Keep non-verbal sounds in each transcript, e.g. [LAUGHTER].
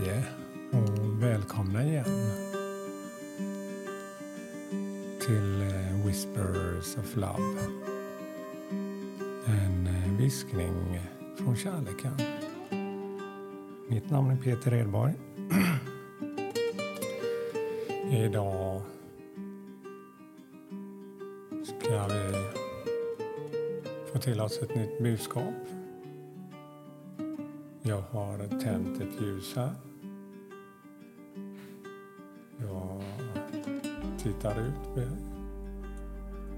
Hej och välkomna igen till eh, Whispers of Love. En eh, viskning från kärleken. Mitt namn är Peter Edborg. [CLEARS THROAT] Idag ska vi få till oss ett nytt budskap jag har tänt ett ljus här. Jag tittar ut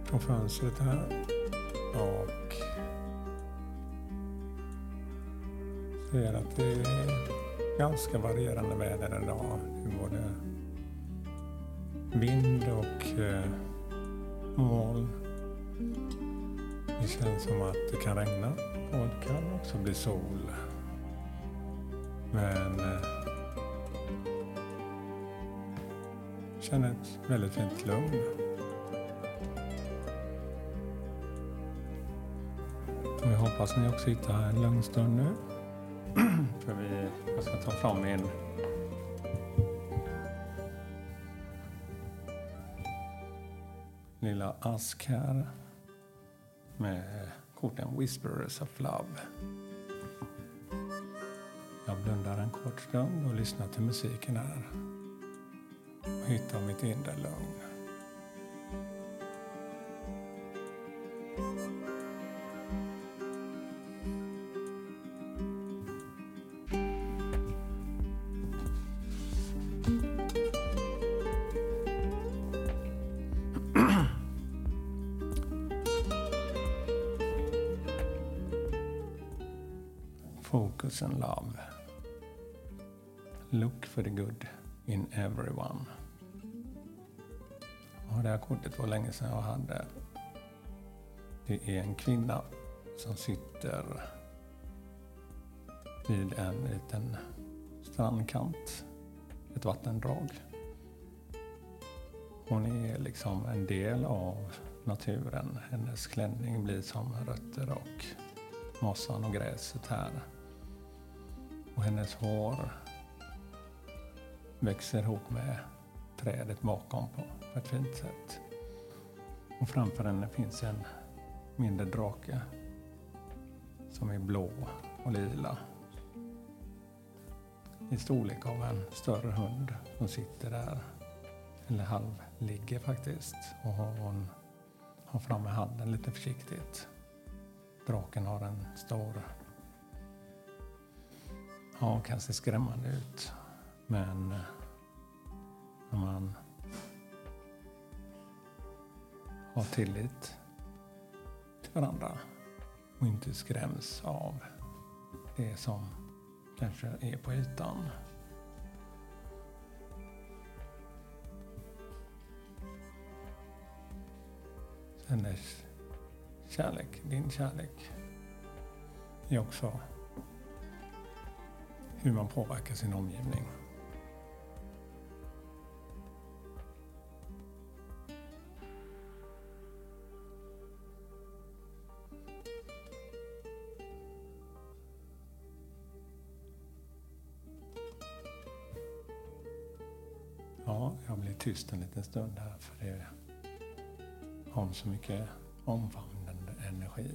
från fönstret här och ser att det är ganska varierande väder idag. Det är både vind och eh, moln. Det känns som att det kan regna och det kan också bli sol. Men eh, känner ett väldigt fint lugn. Och jag hoppas ni också hittar en lugn stund nu. [CLEARS THROAT] För vi, jag ska ta fram min lilla ask här med korten Whisperers of Love. Blundar en kort stund och lyssnar till musiken här och hittar mitt inre lugn. Focus and love. Look for the good in everyone. Och det här kortet var länge sedan jag hade. Det är en kvinna som sitter vid en liten strandkant, ett vattendrag. Hon är liksom en del av naturen. Hennes klänning blir som rötter och mossan och gräset här. Och hennes hår växer ihop med trädet bakom på, ett fint sätt. Och framför henne finns en mindre drake som är blå och lila. I storlek av en större hund som sitter där, eller halv ligger faktiskt. Och hon har framme handen lite försiktigt. Draken har en stor, ja, kan se skrämmande ut. Men eh, när man har tillit till varandra och inte skräms av det som kanske är på ytan. Hennes kärlek, din kärlek, är också hur man påverkar sin omgivning. Ja, jag blir tyst en liten stund här för det har så mycket omfamnande energi.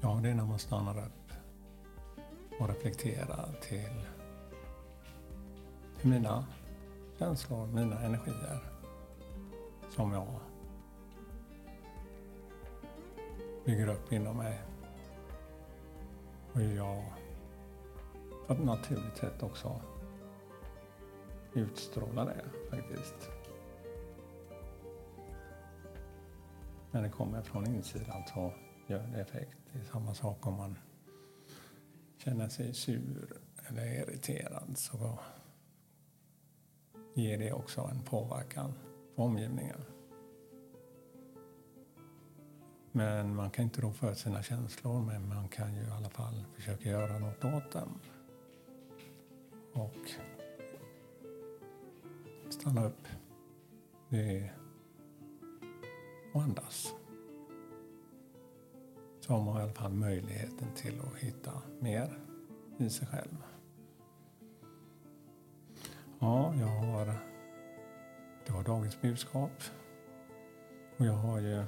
Ja, det är när man stannar upp och reflekterar till hur mina känslor, mina energier som jag bygger upp inom mig. Och jag på ett naturligt sätt också utstrålar det faktiskt. När det kommer från insidan så gör det effekt. Det är samma sak om man känner sig sur eller irriterad så ger det också en påverkan på omgivningen. Men man kan inte rå för sina känslor, men man kan ju i alla fall försöka göra något åt dem. Och stanna upp. Det och andas. Så har man i alla fall möjligheten till att hitta mer i sig själv. Ja, jag har... Det var dagens budskap. Och jag har ju...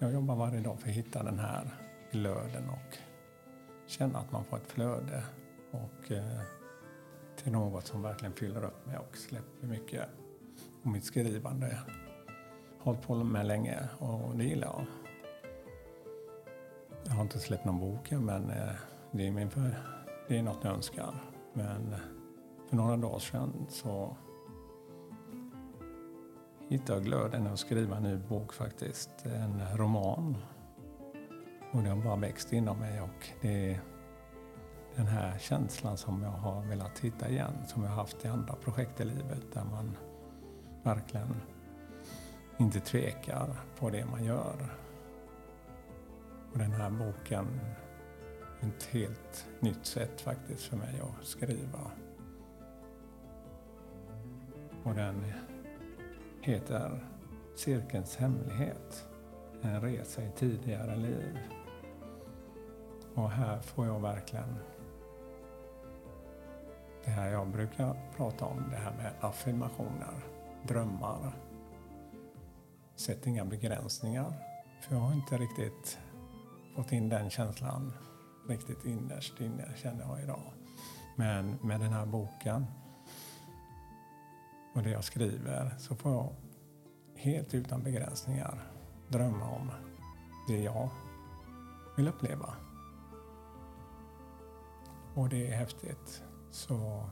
Jag jobbar varje dag för att hitta den här glöden och känna att man får ett flöde och eh, till något som verkligen fyller upp mig och släpper mycket. Och mitt skrivande har hållit på med länge och det gillar jag. Jag har inte släppt någon bok än men eh, det är, min för, det är något jag önskar. Men eh, för några dagar sedan så hittade jag glöden att skriva en ny bok faktiskt. En roman. Och den har bara växt inom mig och det är den här känslan som jag har velat hitta igen, som jag har haft i andra projekt i livet där man verkligen inte tvekar på det man gör. Och den här boken är ett helt nytt sätt faktiskt för mig att skriva. Och den heter Cirkelns hemlighet. En resa i tidigare liv. Och här får jag verkligen det här jag brukar prata om, det här med affirmationer, drömmar. Sätt inga begränsningar. För jag har inte riktigt fått in den känslan riktigt innerst inne, känner jag idag. Men med den här boken och det jag skriver så får jag helt utan begränsningar drömma om det jag vill uppleva. Och det är häftigt. Så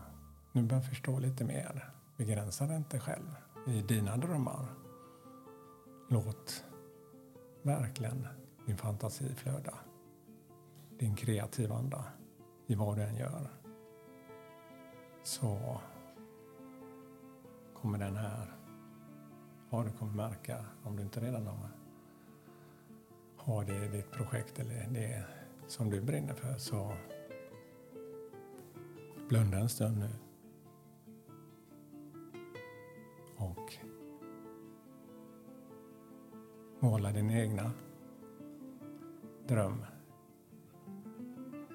nu börjar jag förstå lite mer. Begränsa dig inte själv i dina drömmar. Låt verkligen din fantasi flöda. Din kreativa anda i vad du än gör. Så kommer den här, ja du kommer märka om du inte redan har, har det i ditt projekt eller det som du brinner för så Blunda en stund nu. Och måla din egna dröm.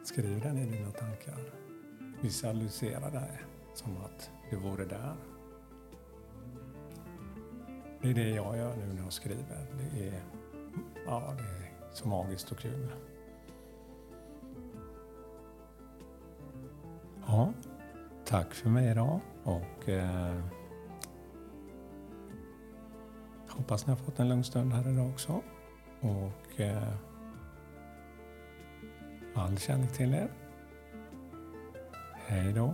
Skriv den i dina tankar. Visualisera det som att du vore där. Det är det jag gör nu när jag skriver. Det är, ja, det är så magiskt och kul. Ja, tack för mig idag och eh, hoppas ni har fått en lugn stund här idag också. Och eh, all kärlek till er. Hej då.